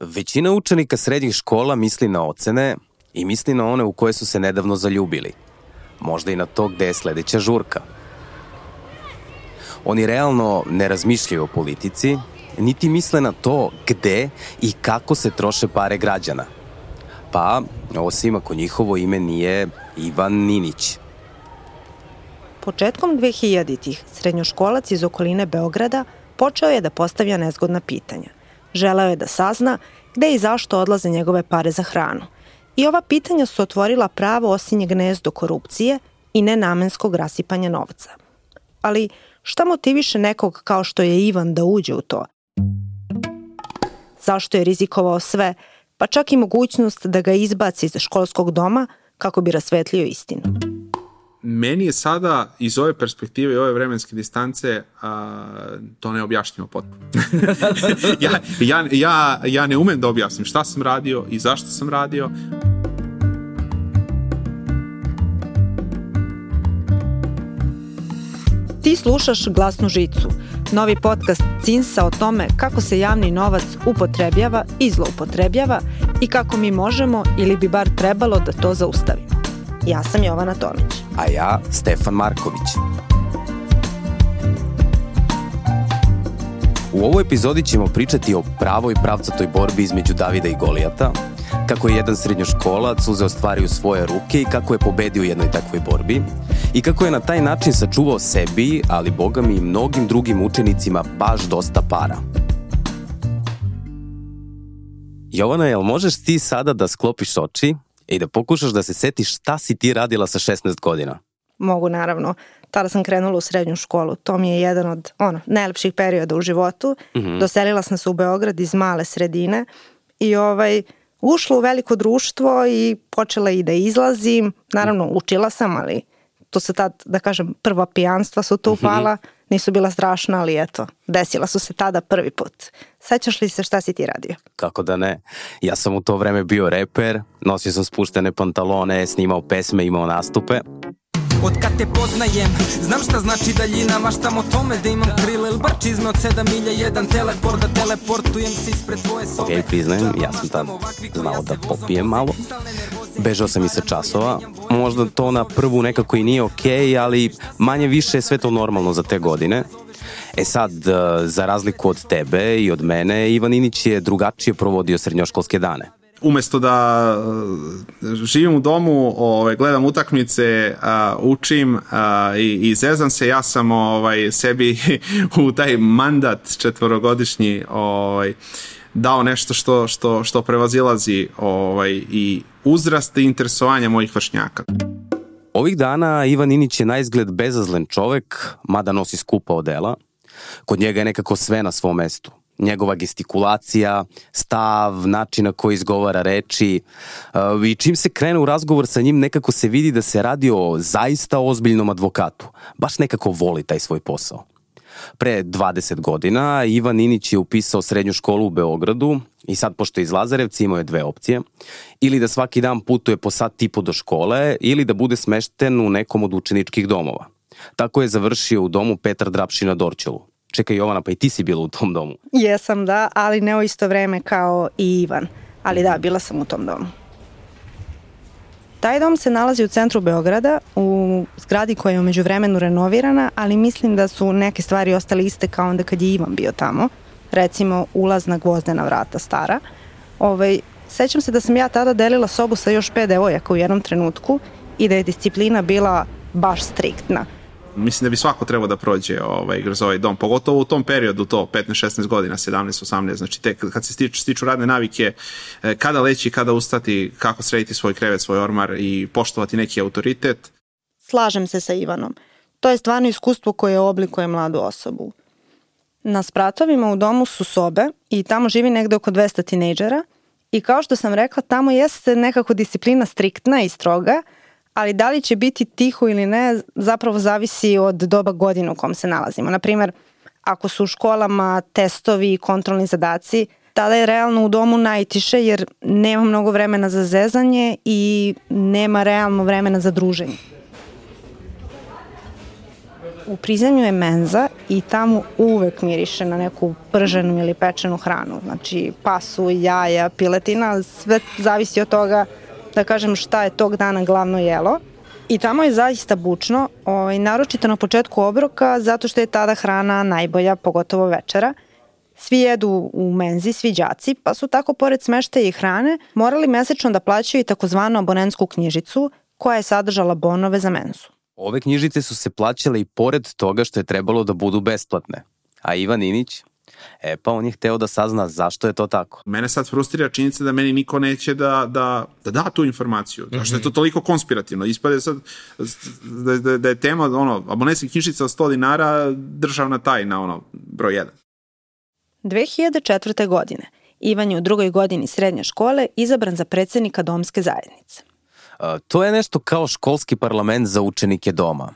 Većina učenika srednjih škola misli na ocene i misli na one u koje su se nedavno zaljubili. Možda i na to gde je sledeća žurka. Oni realno ne razmišljaju o politici, niti misle na to gde i kako se troše pare građana. Pa, osim ako njihovo ime nije Ivan Ninić. Početkom 2000-ih srednjoškolac iz okoline Beograda počeo je da postavlja nezgodna pitanja. Želeo je da sazna gde i zašto odlaze njegove pare za hranu. I ova pitanja su otvorila pravo osinje gnezdo korupcije i nenamenskog rasipanja novca. Ali šta motiviše nekog kao što je Ivan da uđe u to? Zašto je rizikovao sve, pa čak i mogućnost da ga izbaci iz školskog doma kako bi rasvetlio istinu? Meni je sada iz ove perspektive i ove vremenske distance a, to neobjašnjivo potpuno. ja, ja, ja, ja ne umem da objasnim šta sam radio i zašto sam radio. Ti slušaš Glasnu žicu, novi podcast CINSA o tome kako se javni novac upotrebljava i zloupotrebljava i kako mi možemo ili bi bar trebalo da to zaustavimo. Ja sam Jovana Tomić. A ja Stefan Marković. U ovoj epizodi ćemo pričati o pravoj pravcatoj borbi između Davida i Golijata, kako je jedan srednjoškolac uzeo stvari u svoje ruke i kako je pobedio u jednoj takvoj borbi i kako je na taj način sačuvao sebi, ali boga mi i mnogim drugim učenicima baš dosta para. Jovana, jel možeš ti sada da sklopiš oči i da pokušaš da se setiš šta si ti radila sa 16 godina? Mogu, naravno. Tada sam krenula u srednju školu. To mi je jedan od ono, najlepših perioda u životu. Mm -hmm. Doselila sam se u Beograd iz male sredine i ovaj, ušla u veliko društvo i počela i da izlazim. Naravno, učila sam, ali to se tad, da kažem, prva pijanstva su tu upala. Mm -hmm. Nisu bila strašna, ali eto, desila su se tada prvi put. Sećaš li se šta si ti radio? Kako da ne? Ja sam u to vreme bio reper, nosio sam spuštene pantalone, snimao pesme, imao nastupe. Od kad te poznajem, znam šta znači daljina Maštam o tome da imam krila ili bar čizme od 7 milja Jedan teleport da teleportujem se ispred tvoje sobe Ok, priznajem, ja sam tad znao da popijem malo Bežao sam i sa časova. Možda to na prvu nekako i nije okej okay, Ali manje više je sve to normalno za te godine. E sad, e, za razliku od tebe i od mene, Ivan Inić je drugačije provodio srednjoškolske dane. Umesto da uh, živim u domu, ovaj, gledam utakmice, uh, učim uh, i, i zezam se, ja sam ovaj, sebi u taj mandat četvorogodišnji ovaj, dao nešto što, što, što prevazilazi ovaj, i uzrast i interesovanja mojih vršnjaka. Ovih dana Ivan Inić je na izgled bezazlen čovek, mada nosi skupa odela. Kod njega je nekako sve na svom mestu njegova gestikulacija, stav, način na koji izgovara reči uh, i čim se krene u razgovor sa njim nekako se vidi da se radi o zaista ozbiljnom advokatu. Baš nekako voli taj svoj posao. Pre 20 godina Ivan Ninić je upisao srednju školu u Beogradu i sad pošto je iz Lazarevca imao je dve opcije. Ili da svaki dan putuje po sat tipu do škole ili da bude smešten u nekom od učeničkih domova. Tako je završio u domu Petar Drapši na Dorčelu. Čekaj Jovana, pa i ti si bila u tom domu. Jesam, da, ali ne o isto vreme kao i Ivan. Ali da, bila sam u tom domu. Taj dom se nalazi u centru Beograda, u zgradi koja je umeđu vremenu renovirana, ali mislim da su neke stvari ostale iste kao onda kad je Ivan bio tamo. Recimo, ulazna gvozdena vrata stara. Ovaj, sećam se da sam ja tada delila sobu sa još pet devojaka u jednom trenutku i da je disciplina bila baš striktna mislim da bi svako trebao da prođe ovaj, kroz ovaj dom, pogotovo u tom periodu, to 15-16 godina, 17-18, znači te, kad se stiču, stiču radne navike, e, kada leći, kada ustati, kako srediti svoj krevet, svoj ormar i poštovati neki autoritet. Slažem se sa Ivanom. To je stvarno iskustvo koje oblikuje mladu osobu. Na spratovima u domu su sobe i tamo živi negde oko 200 tinejdžera i kao što sam rekla, tamo jeste nekako disciplina striktna i stroga, ali da li će biti tiho ili ne zapravo zavisi od doba godine u kom se nalazimo. Naprimer, ako su u školama testovi i kontrolni zadaci, tada je realno u domu najtiše jer nema mnogo vremena za zezanje i nema realno vremena za druženje. U prizemlju je menza i tamo uvek miriše na neku prženu ili pečenu hranu. Znači pasu, jaja, piletina, sve zavisi od toga da kažem šta je tog dana glavno jelo. I tamo je zaista bučno, ovaj, naročito na početku obroka, zato što je tada hrana najbolja, pogotovo večera. Svi jedu u menzi, svi đaci, pa su tako pored smeštaja i hrane morali mesečno da plaćaju i takozvanu abonentsku knjižicu koja je sadržala bonove za menzu. Ove knjižice su se plaćale i pored toga što je trebalo da budu besplatne. A Ivan Inić, E pa on je hteo da sazna zašto je to tako. Mene sad frustrira činjenica da meni niko neće da, da, da da tu informaciju. Mm -hmm. Što je to mhm. toliko konspirativno. Ispade sad da, da, da je tema ono, abonetska knjižica od 100 dinara državna tajna, ono, broj 1. 2004. godine Ivan je u drugoj godini srednje škole izabran za predsednika domske zajednice. To je nešto kao školski parlament za učenike doma.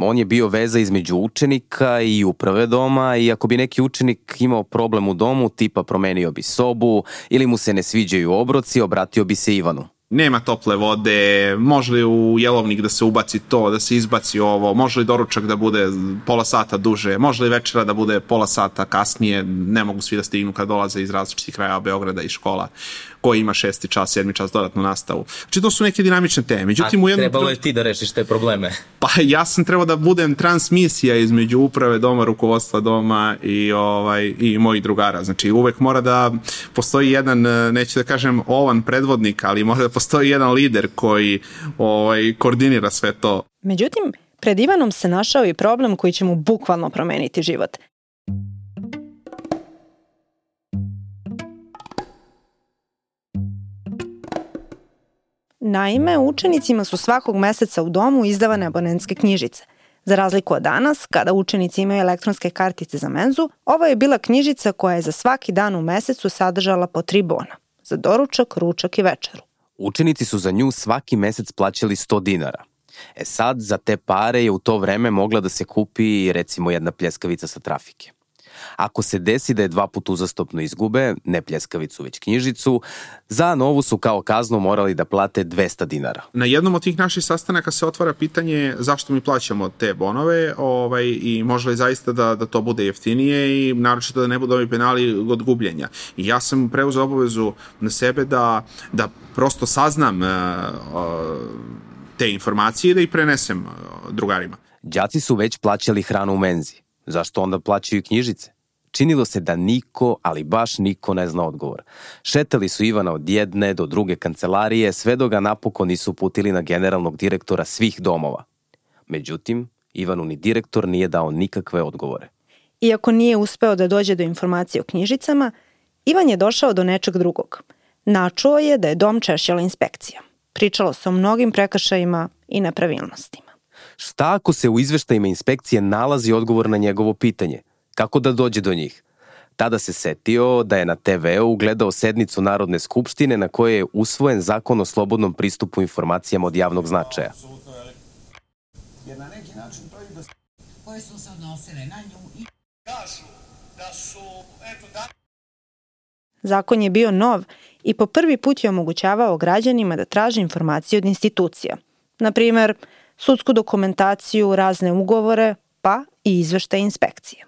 On je bio veza između učenika i uprave doma i ako bi neki učenik imao problem u domu, tipa promenio bi sobu ili mu se ne sviđaju obroci, obratio bi se Ivanu nema tople vode, može li u jelovnik da se ubaci to, da se izbaci ovo, može li doručak da bude pola sata duže, može li večera da bude pola sata kasnije, ne mogu svi da stignu kad dolaze iz različitih kraja Beograda i škola ko ima šesti čas, sedmi čas dodatnu nastavu. Znači to su neke dinamične teme. Međutim, A u jednom trebalo je ti da rešiš te probleme? Pa ja sam trebao da budem transmisija između uprave doma, rukovodstva doma i, ovaj, i mojih drugara. Znači uvek mora da postoji jedan, neću da kažem ovan predvodnik, ali mora da postoji jedan lider koji ovaj, koordinira sve to. Međutim, pred Ivanom se našao i problem koji će mu bukvalno promeniti život. Naime, učenicima su svakog meseca u domu izdavane abonentske knjižice. Za razliku od danas, kada učenici imaju elektronske kartice za menzu, ovo je bila knjižica koja je za svaki dan u mesecu sadržala po tri bona. Za doručak, ručak i večeru. Učenici su za nju svaki mesec plaćali 100 dinara. E sad, za te pare je u to vreme mogla da se kupi recimo jedna pljeskavica sa trafike. Ako se desi da je dva puta uzastopno izgube, ne pljeskavicu već knjižicu, za novu su kao kaznu morali da plate 200 dinara. Na jednom od tih naših sastanaka se otvara pitanje zašto mi plaćamo te bonove ovaj, i može li zaista da, da to bude jeftinije i naročito da ne budu ovi penali od gubljenja. I ja sam preuzeo obavezu na sebe da, da prosto saznam uh, te informacije i da ih prenesem uh, drugarima. Đaci su već plaćali hranu u menzi. Zašto onda plaćaju knjižice? Činilo se da niko, ali baš niko ne zna odgovor. Šetali su Ivana od jedne do druge kancelarije, sve do ga napokon nisu putili na generalnog direktora svih domova. Međutim, Ivanu ni direktor nije dao nikakve odgovore. Iako nije uspeo da dođe do informacije o knjižicama, Ivan je došao do nečeg drugog. Načuo je da je dom češćala inspekcija. Pričalo se o mnogim prekršajima i nepravilnostima. Šta ako se u izveštajima inspekcije nalazi odgovor na njegovo pitanje – Kako da dođe do njih? Tada se setio da je na TV-u gledao sednicu Narodne skupštine na kojoj je usvojen zakon o slobodnom pristupu informacijama od javnog značaja. Jer na neki način to i da koje su se odnosile na nju i kažu da su eto da Zakon je bio nov i po prvi put je omogućavao građanima da traže informacije od institucija. Na primer, sudsku dokumentaciju, razne ugovore, pa i izveštaj inspekcije.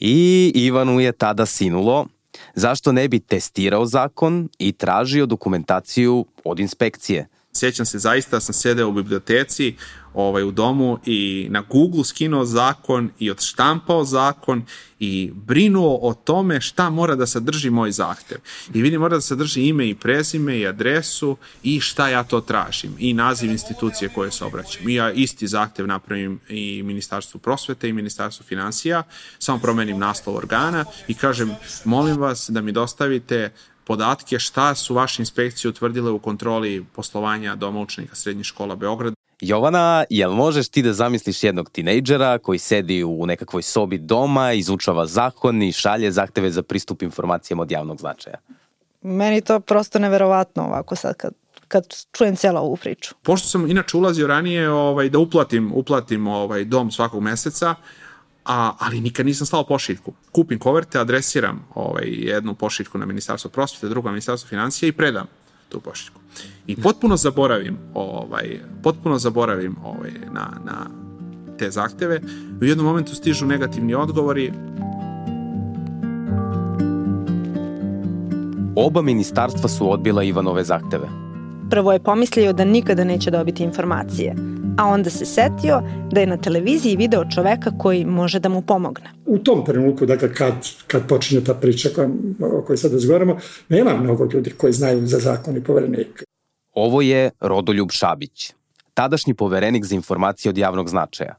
I Ivanu je tada sinulo zašto ne bi testirao zakon i tražio dokumentaciju od inspekcije. Sjećam se zaista sam sedeo u biblioteci ovaj, u domu i na Google skinuo zakon i odštampao zakon i brinuo o tome šta mora da sadrži moj zahtev. I vidim mora da sadrži ime i prezime i adresu i šta ja to tražim i naziv institucije koje se obraćam. I ja isti zahtev napravim i Ministarstvu prosvete i Ministarstvu financija, samo promenim naslov organa i kažem molim vas da mi dostavite podatke šta su vaše inspekcije utvrdile u kontroli poslovanja doma učenika srednjih škola Beograd. Jovana, jel možeš ti da zamisliš jednog tinejdžera koji sedi u nekakvoj sobi doma, izučava zakon i šalje zahteve za pristup informacijama od javnog značaja? Meni to prosto neverovatno ovako sad kad kad čujem cijelu ovu priču. Pošto sam inače ulazio ranije ovaj, da uplatim, uplatim ovaj, dom svakog meseca, a, ali nikad nisam slao pošiljku. Kupim koverte, adresiram ovaj, jednu pošiljku na Ministarstvo prosvete, drugu na Ministarstvo financija i predam tu pošiljku. I potpuno zaboravim, ovaj, potpuno zaboravim ovaj, na, na te zahteve. U jednom momentu stižu negativni odgovori, Oba ministarstva su odbila Ivanove zahteve. Prvo je pomislio da nikada neće dobiti informacije, a onda se setio da je na televiziji video čoveka koji može da mu pomogne. U tom trenutku, dakle, kad, kad počinje ta priča koja, o kojoj sad razgovaramo, nema mnogo ljudi koji znaju za zakon i poverenik. Ovo je Rodoljub Šabić, tadašnji poverenik za informacije od javnog značaja.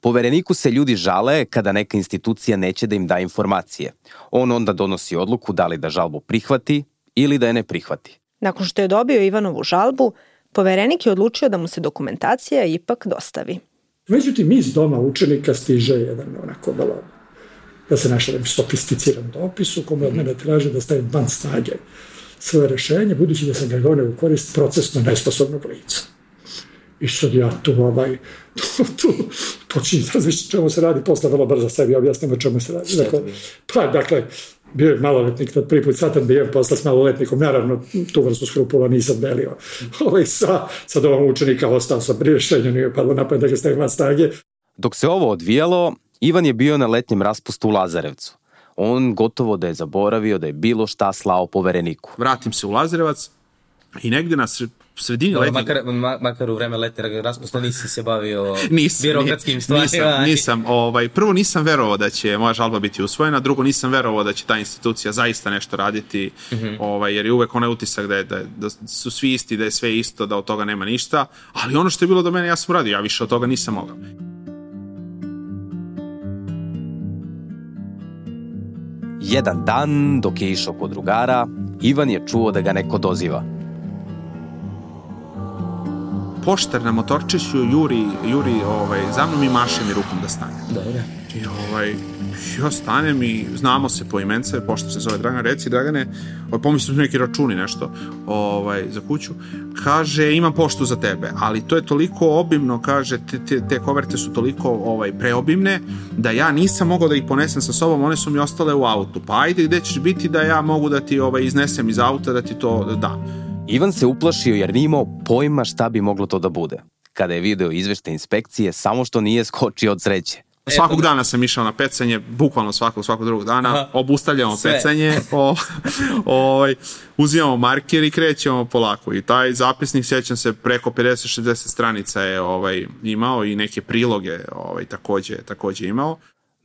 Povereniku se ljudi žale kada neka institucija neće da im da informacije. On onda donosi odluku da li da žalbu prihvati ili da je ne prihvati. Nakon što je dobio Ivanovu žalbu, poverenik je odlučio da mu se dokumentacija ipak dostavi. Međutim, iz doma učenika stiže jedan onako malo da se našalem sofisticiran dopis u kome od mene traže da stavim van snage svoje rešenje, budući da sam ga doneo u korist procesno nesposobnog lica. I sad ja tu, ovaj, tu, tu počinjem razmišljati čemu se radi, posle vrlo brzo sebi objasnim o čemu se radi. Dakle, pa, dakle, bio je maloletnik, tad prvi put satan imam posla s maloletnikom, naravno tu vrstu skrupula nisam delio. Ovaj, sa, sad ovom učenika ostao sam pri rešenju, nije padlo napad da ga stavim van snage. Dok se ovo odvijalo, Ivan je bio na letnjem raspustu u Lazarevcu. On gotovo da je zaboravio da je bilo šta slao povereniku. vratim se u Lazarevac i negde na sre- sredini letnjeg... makar, ma, makar u vreme letnjeg raspusta nisi se bavio Nis, birokratskim stvarima. Nisam, nisam, ovaj, prvo nisam verovao da će moja žalba biti usvojena, drugo nisam verovao da će ta institucija zaista nešto raditi, mm -hmm. ovaj, jer je uvek onaj utisak da, je, da, je, da su svi isti, da je sve isto, da od toga nema ništa, ali ono što je bilo do mene ja sam uradio, ja više od toga nisam mogao. Jedan dan, dok je išao kod drugara, Ivan je čuo da ga neko doziva. Poštar na motorčiću juri, juri ovaj, za mnom i maše mi rukom da stane. Dobro. I ovaj, ja stanem i znamo se po imence, pošto se zove Dragan, reci Dragane, ovaj, pomislim su neki računi nešto ovaj, za kuću, kaže imam poštu za tebe, ali to je toliko obimno, kaže, te, te, te koverte su toliko ovaj, preobimne, da ja nisam mogao da ih ponesem sa sobom, one su mi ostale u autu, pa ajde gde ćeš biti da ja mogu da ti ovaj, iznesem iz auta, da ti to da. Ivan se uplašio jer nije imao pojma šta bi moglo to da bude. Kada je video izvešte inspekcije, samo što nije skočio od sreće. Svakog dana sam išao na pecanje, bukvalno svakog, svakog drugog dana, Aha. obustavljamo Sve. pecanje, o, ovaj, uzimamo marker i krećemo polako. I taj zapisnik, sjećam se, preko 50-60 stranica je ovaj, imao i neke priloge ovaj, takođe, takođe imao.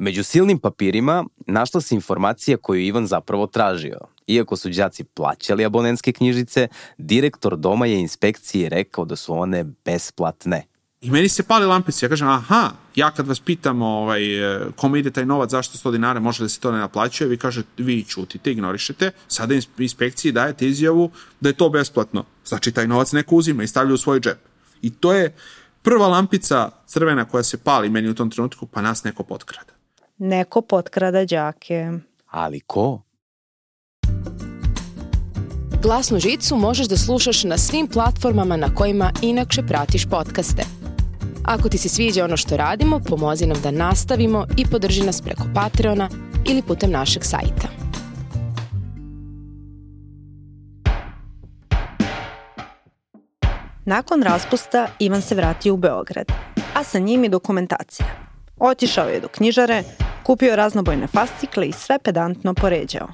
Među silnim papirima našla se informacija koju Ivan zapravo tražio. Iako su đaci plaćali abonentske knjižice, direktor doma je inspekciji rekao da su one besplatne. I meni se pali lampice, ja kažem, aha, ja kad vas pitam ovaj, e, kome ide taj novac, zašto 100 dinara, može da se to ne naplaćuje, vi kažete, vi čutite, ignorišete, sada ins- inspekciji dajete izjavu da je to besplatno. Znači, taj novac neko uzima i stavlja u svoj džep. I to je prva lampica crvena koja se pali meni u tom trenutku, pa nas neko potkrada. Neko potkrada đake. Ali ko? Glasnu žicu možeš da slušaš na svim platformama na kojima inakše pratiš podcaste. Ako ti se sviđa ono što radimo, pomozi nam da nastavimo i podrži nas preko Patreona ili putem našeg sajta. Nakon raspusta Ivan se vratio u Beograd, a sa njim i dokumentacija. Otišao je do knjižare, kupio raznobojne fascikle i sve pedantno poređao.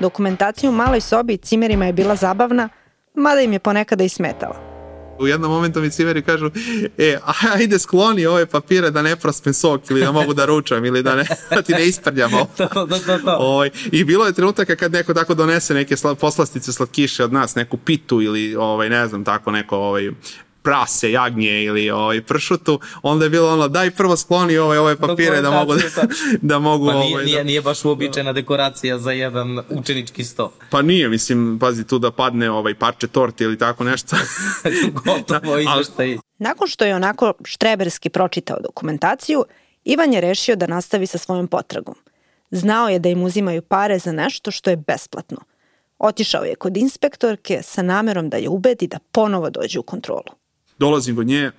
Dokumentacija u maloj sobi i cimerima je bila zabavna, mada im je ponekada i smetala. U jednom momentu mi cimeri kažu, e, ajde skloni ove papire da ne prospem sok ili da mogu da ručam ili da, ne, da ti ne isprljam ovo. to, to, to, to. Ovaj, I bilo je trenutaka kad neko tako donese neke sla, poslastice slatkiše od nas, neku pitu ili ovaj, ne znam, tako neko ovaj, prase, jagnje ili ovaj, pršutu, onda je bilo ono, daj prvo skloni ove, ove papire da mogu da, Dokumentaciju, da mogu... Pa nije, ovaj, nije, da, nije baš uobičajena dekoracija za jedan učenički sto. pa nije, mislim, pazi tu da padne ovaj parče torte ili tako nešto. Gotovo Ali- izveštaj. Nakon što je onako štreberski pročitao dokumentaciju, Ivan je rešio da nastavi sa svojom potragom. Znao je da im uzimaju pare za nešto što je besplatno. Otišao je kod inspektorke sa namerom da je ubedi da ponovo dođe u kontrolu. Dolazim kod nje,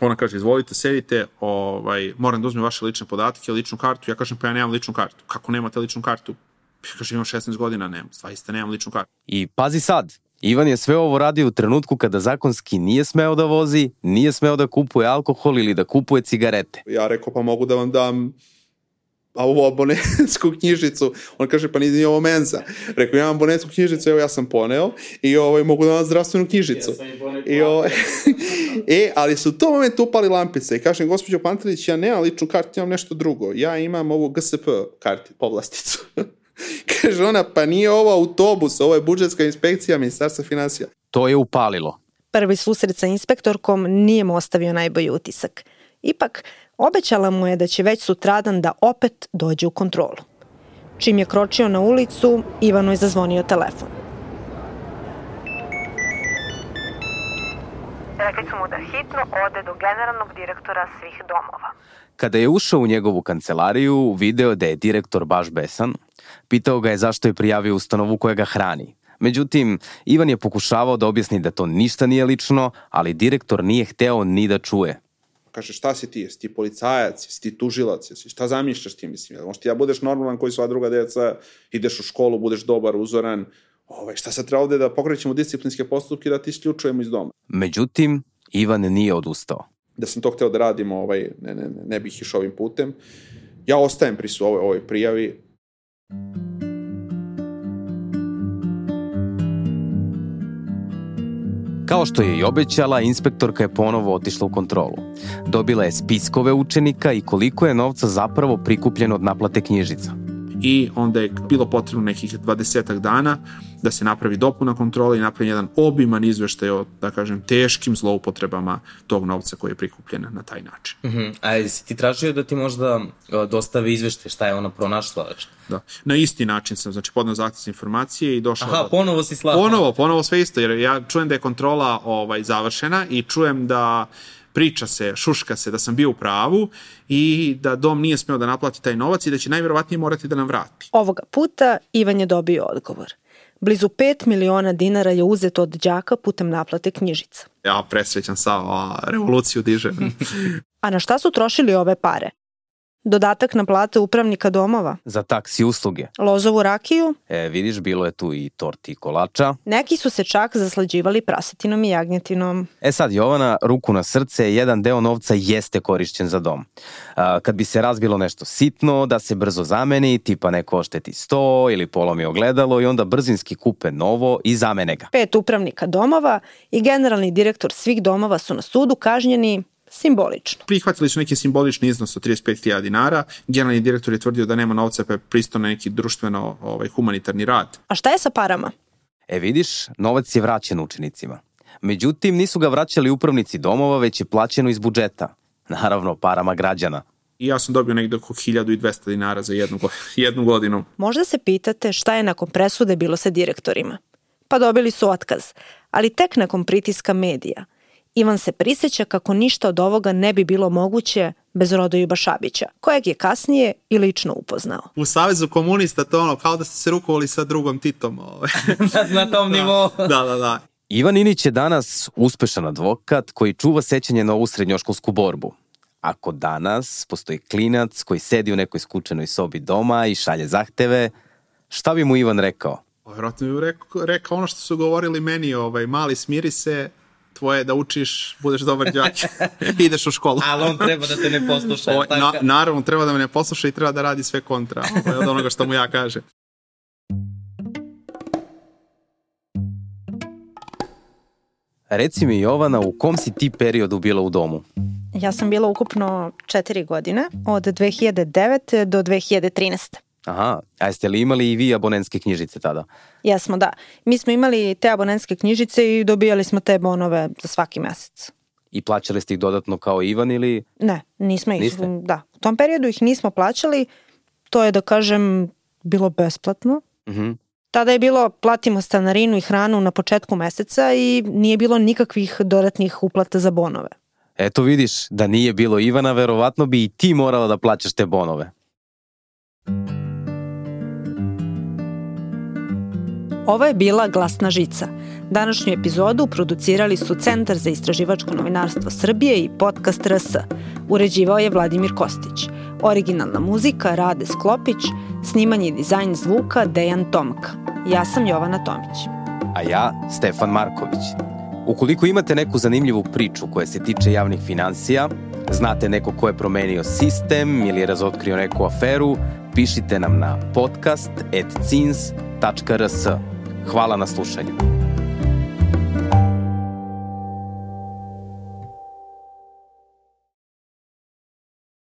ona kaže, izvolite, sedite, ovaj, moram da uzmem vaše lične podatke, ličnu kartu. Ja kažem, pa ja nemam ličnu kartu. Kako nemate ličnu kartu? Ja kažem, imam 16 godina, nemam, zaista nemam ličnu kartu. I pazi sad, Ivan je sve ovo radio u trenutku kada zakonski nije smeo da vozi, nije smeo da kupuje alkohol ili da kupuje cigarete. Ja rekao, pa mogu da vam dam a ovu abonetsku knjižicu, on kaže pa nije ovo menza. Rekao, ja imam abonetsku knjižicu, evo ja sam poneo i ovaj, mogu da vam zdravstvenu knjižicu. I, ovaj, e, ali su u tom momentu upali lampice i kažem, gospođo Pantelić, ja nemam ličnu kartu, imam nešto drugo. Ja imam ovu GSP karti, povlasticu. kaže ona, pa nije ovo autobus, ovo je budžetska inspekcija Ministarstva financija. To je upalilo. Prvi susret sa inspektorkom nije mu ostavio najbolji utisak. Ipak, Obećala mu je da će već sutradan da opet dođe u kontrolu. Čim je kročio na ulicu, Ivanu je zazvonio telefon. Rekli su mu da hitno ode do generalnog direktora svih domova. Kada je ušao u njegovu kancelariju, video da je direktor baš besan. Pitao ga je zašto je prijavio ustanovu koja ga hrani. Međutim, Ivan je pokušavao da objasni da to ništa nije lično, ali direktor nije hteo ni da čuje. Kaže, šta si ti? Jesi ti policajac? Jesi ti tužilac? Jesi, šta zamišljaš ti? Mislim, možda ti ja budeš normalan koji sva druga deca, ideš u školu, budeš dobar, uzoran, ovaj, šta sad treba ovde da pokrećemo disciplinske postupke da ti isključujemo iz doma? Međutim, Ivan nije odustao. Da sam to hteo da radim, ovaj, ne, ne, ne, ne bih išao ovim putem. Ja ostajem pri su ovoj, ovoj prijavi. Kao što je i obećala, inspektorka je ponovo otišla u kontrolu. Dobila je spiskove učenika i koliko je novca zapravo prikupljeno od naplate knjižica. I onda je bilo potrebno nekih 20 dana da se napravi dopuna kontrola i napravi jedan obiman izveštaj o, da kažem, teškim zloupotrebama tog novca koji je prikupljen na taj način. Uh -huh. A jesi ti tražio da ti možda dostave izveštaj šta je ona pronašla? Da. Na isti način sam, znači, podnao zahtjev za informacije i došao... Aha, da... ponovo si slao. Ponovo, ponovo sve isto, jer ja čujem da je kontrola ovaj, završena i čujem da priča se, šuška se da sam bio u pravu i da dom nije smeo da naplati taj novac i da će najverovatnije morati da nam vrati. Ovoga puta Ivan je dobio odgovor. Blizu 5 miliona dinara je uzeto od đaka putem naplate knjižica. Ja presrećan sa revoluciju diže. A na šta su trošili ove pare? Dodatak na plate upravnika domova. Za taksi usluge. Lozovu rakiju. E, vidiš, bilo je tu i torti i kolača. Neki su se čak zaslađivali prasetinom i jagnjetinom. E sad, Jovana, ruku na srce, jedan deo novca jeste korišćen za dom. A, kad bi se razbilo nešto sitno, da se brzo zameni, tipa neko ošteti sto ili polomi ogledalo i onda brzinski kupe novo i zamene ga. Pet upravnika domova i generalni direktor svih domova su na sudu kažnjeni simbolično. Prihvatili su neki simbolični iznos od 35.000 dinara. Generalni direktor je tvrdio da nema novca pa je pristo na neki društveno ovaj, humanitarni rad. A šta je sa parama? E vidiš, novac je vraćen učenicima. Međutim, nisu ga vraćali upravnici domova, već je plaćeno iz budžeta. Naravno, parama građana. I ja sam dobio negde oko 1200 dinara za jednu, jednu godinu. Možda se pitate šta je nakon presude bilo sa direktorima. Pa dobili su otkaz, ali tek nakon pritiska medija – Ivan se priseća kako ništa od ovoga ne bi bilo moguće bez Rodoljuba Šabića, kojeg je kasnije i lično upoznao. U Savezu komunista to ono, kao da ste se rukovali sa drugom Titom. Ovaj. na tom nivou. Da, da, da. Ivan Inić je danas uspešan advokat koji čuva sećanje na ovu srednjoškolsku borbu. Ako danas postoji klinac koji sedi u nekoj skučenoj sobi doma i šalje zahteve, šta bi mu Ivan rekao? Vjerojatno bi rekao, rekao ono što su govorili meni, ovaj, mali smiri se, tvoje da učiš, budeš dobar đak, ideš u školu. Ali on treba da te ne posluša. O, na, naravno, treba da me ne posluša i treba da radi sve kontra od onoga što mu ja kaže. Reci mi Jovana, u kom si ti periodu bila u domu? Ja sam bila ukupno četiri godine, od 2009. do 2013. Aha, a jeste li imali i vi abonentske knjižice tada? Jesmo, da. Mi smo imali te abonentske knjižice i dobijali smo te bonove za svaki mesec. I plaćali ste ih dodatno kao Ivan ili? Ne, nismo ih, Niste? da. U tom periodu ih nismo plaćali, to je da kažem bilo besplatno. Uh mhm. -huh. Tada je bilo platimo stanarinu i hranu na početku meseca i nije bilo nikakvih dodatnih uplata za bonove. Eto vidiš, da nije bilo Ivana, verovatno bi i ti morala da plaćaš te bonove. Ovo je bila Glasna žica. Današnju epizodu producirali su Centar za istraživačko novinarstvo Srbije i podcast RS. Uređivao je Vladimir Kostić. Originalna muzika Rade Sklopić, snimanje i dizajn zvuka Dejan Tomka. Ja sam Jovana Tomić. a ja Stefan Marković. Ukoliko imate neku zanimljivu priču koja se tiče javnih financija, znate neko ko je promenio sistem ili je razotkrio neku aferu, pišite nam na podcast.cins.rs. Hvala na slušanju.